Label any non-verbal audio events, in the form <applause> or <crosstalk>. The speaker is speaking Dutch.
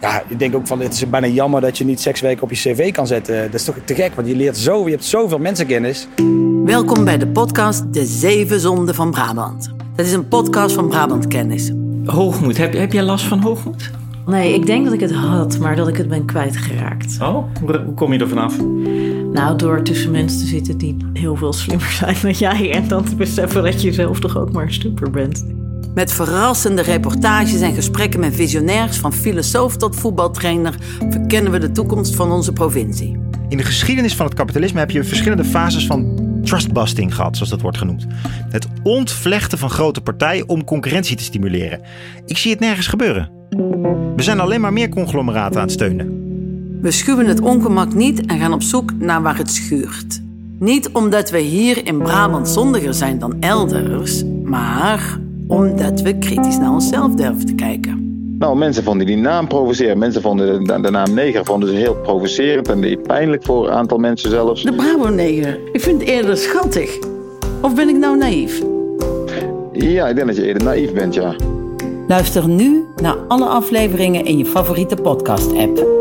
Ja, ik denk ook van het is bijna jammer dat je niet sekswerk op je cv kan zetten. Dat is toch te gek, want je leert zo, je hebt zoveel mensenkennis. Welkom bij de podcast De Zeven Zonden van Brabant. Dat is een podcast van Brabant Kennis. Hoogmoed. Heb, heb jij last van hoogmoed? Nee, ik denk dat ik het had, maar dat ik het ben kwijtgeraakt. Oh, hoe, hoe kom je er vanaf? Nou, door tussen mensen te zitten die heel veel slimmer <laughs> zijn dan jij. En dan te beseffen dat je zelf toch ook maar een stupper bent. Met verrassende reportages en gesprekken met visionairs, van filosoof tot voetbaltrainer, verkennen we de toekomst van onze provincie. In de geschiedenis van het kapitalisme heb je verschillende fases van trustbusting gehad, zoals dat wordt genoemd. Het ontvlechten van grote partijen om concurrentie te stimuleren. Ik zie het nergens gebeuren. We zijn alleen maar meer conglomeraten aan het steunen. We schuwen het ongemak niet en gaan op zoek naar waar het schuurt. Niet omdat we hier in Brabant zondiger zijn dan elders, maar omdat we kritisch naar onszelf durven te kijken. Nou, mensen vonden die naam provoceren. Mensen vonden de, de naam neger vonden ze heel provocerend en pijnlijk voor een aantal mensen zelfs. De Brabo-neger. Ik vind het eerder schattig. Of ben ik nou naïef? Ja, ik denk dat je eerder naïef bent, ja. Luister nu naar alle afleveringen in je favoriete podcast-app.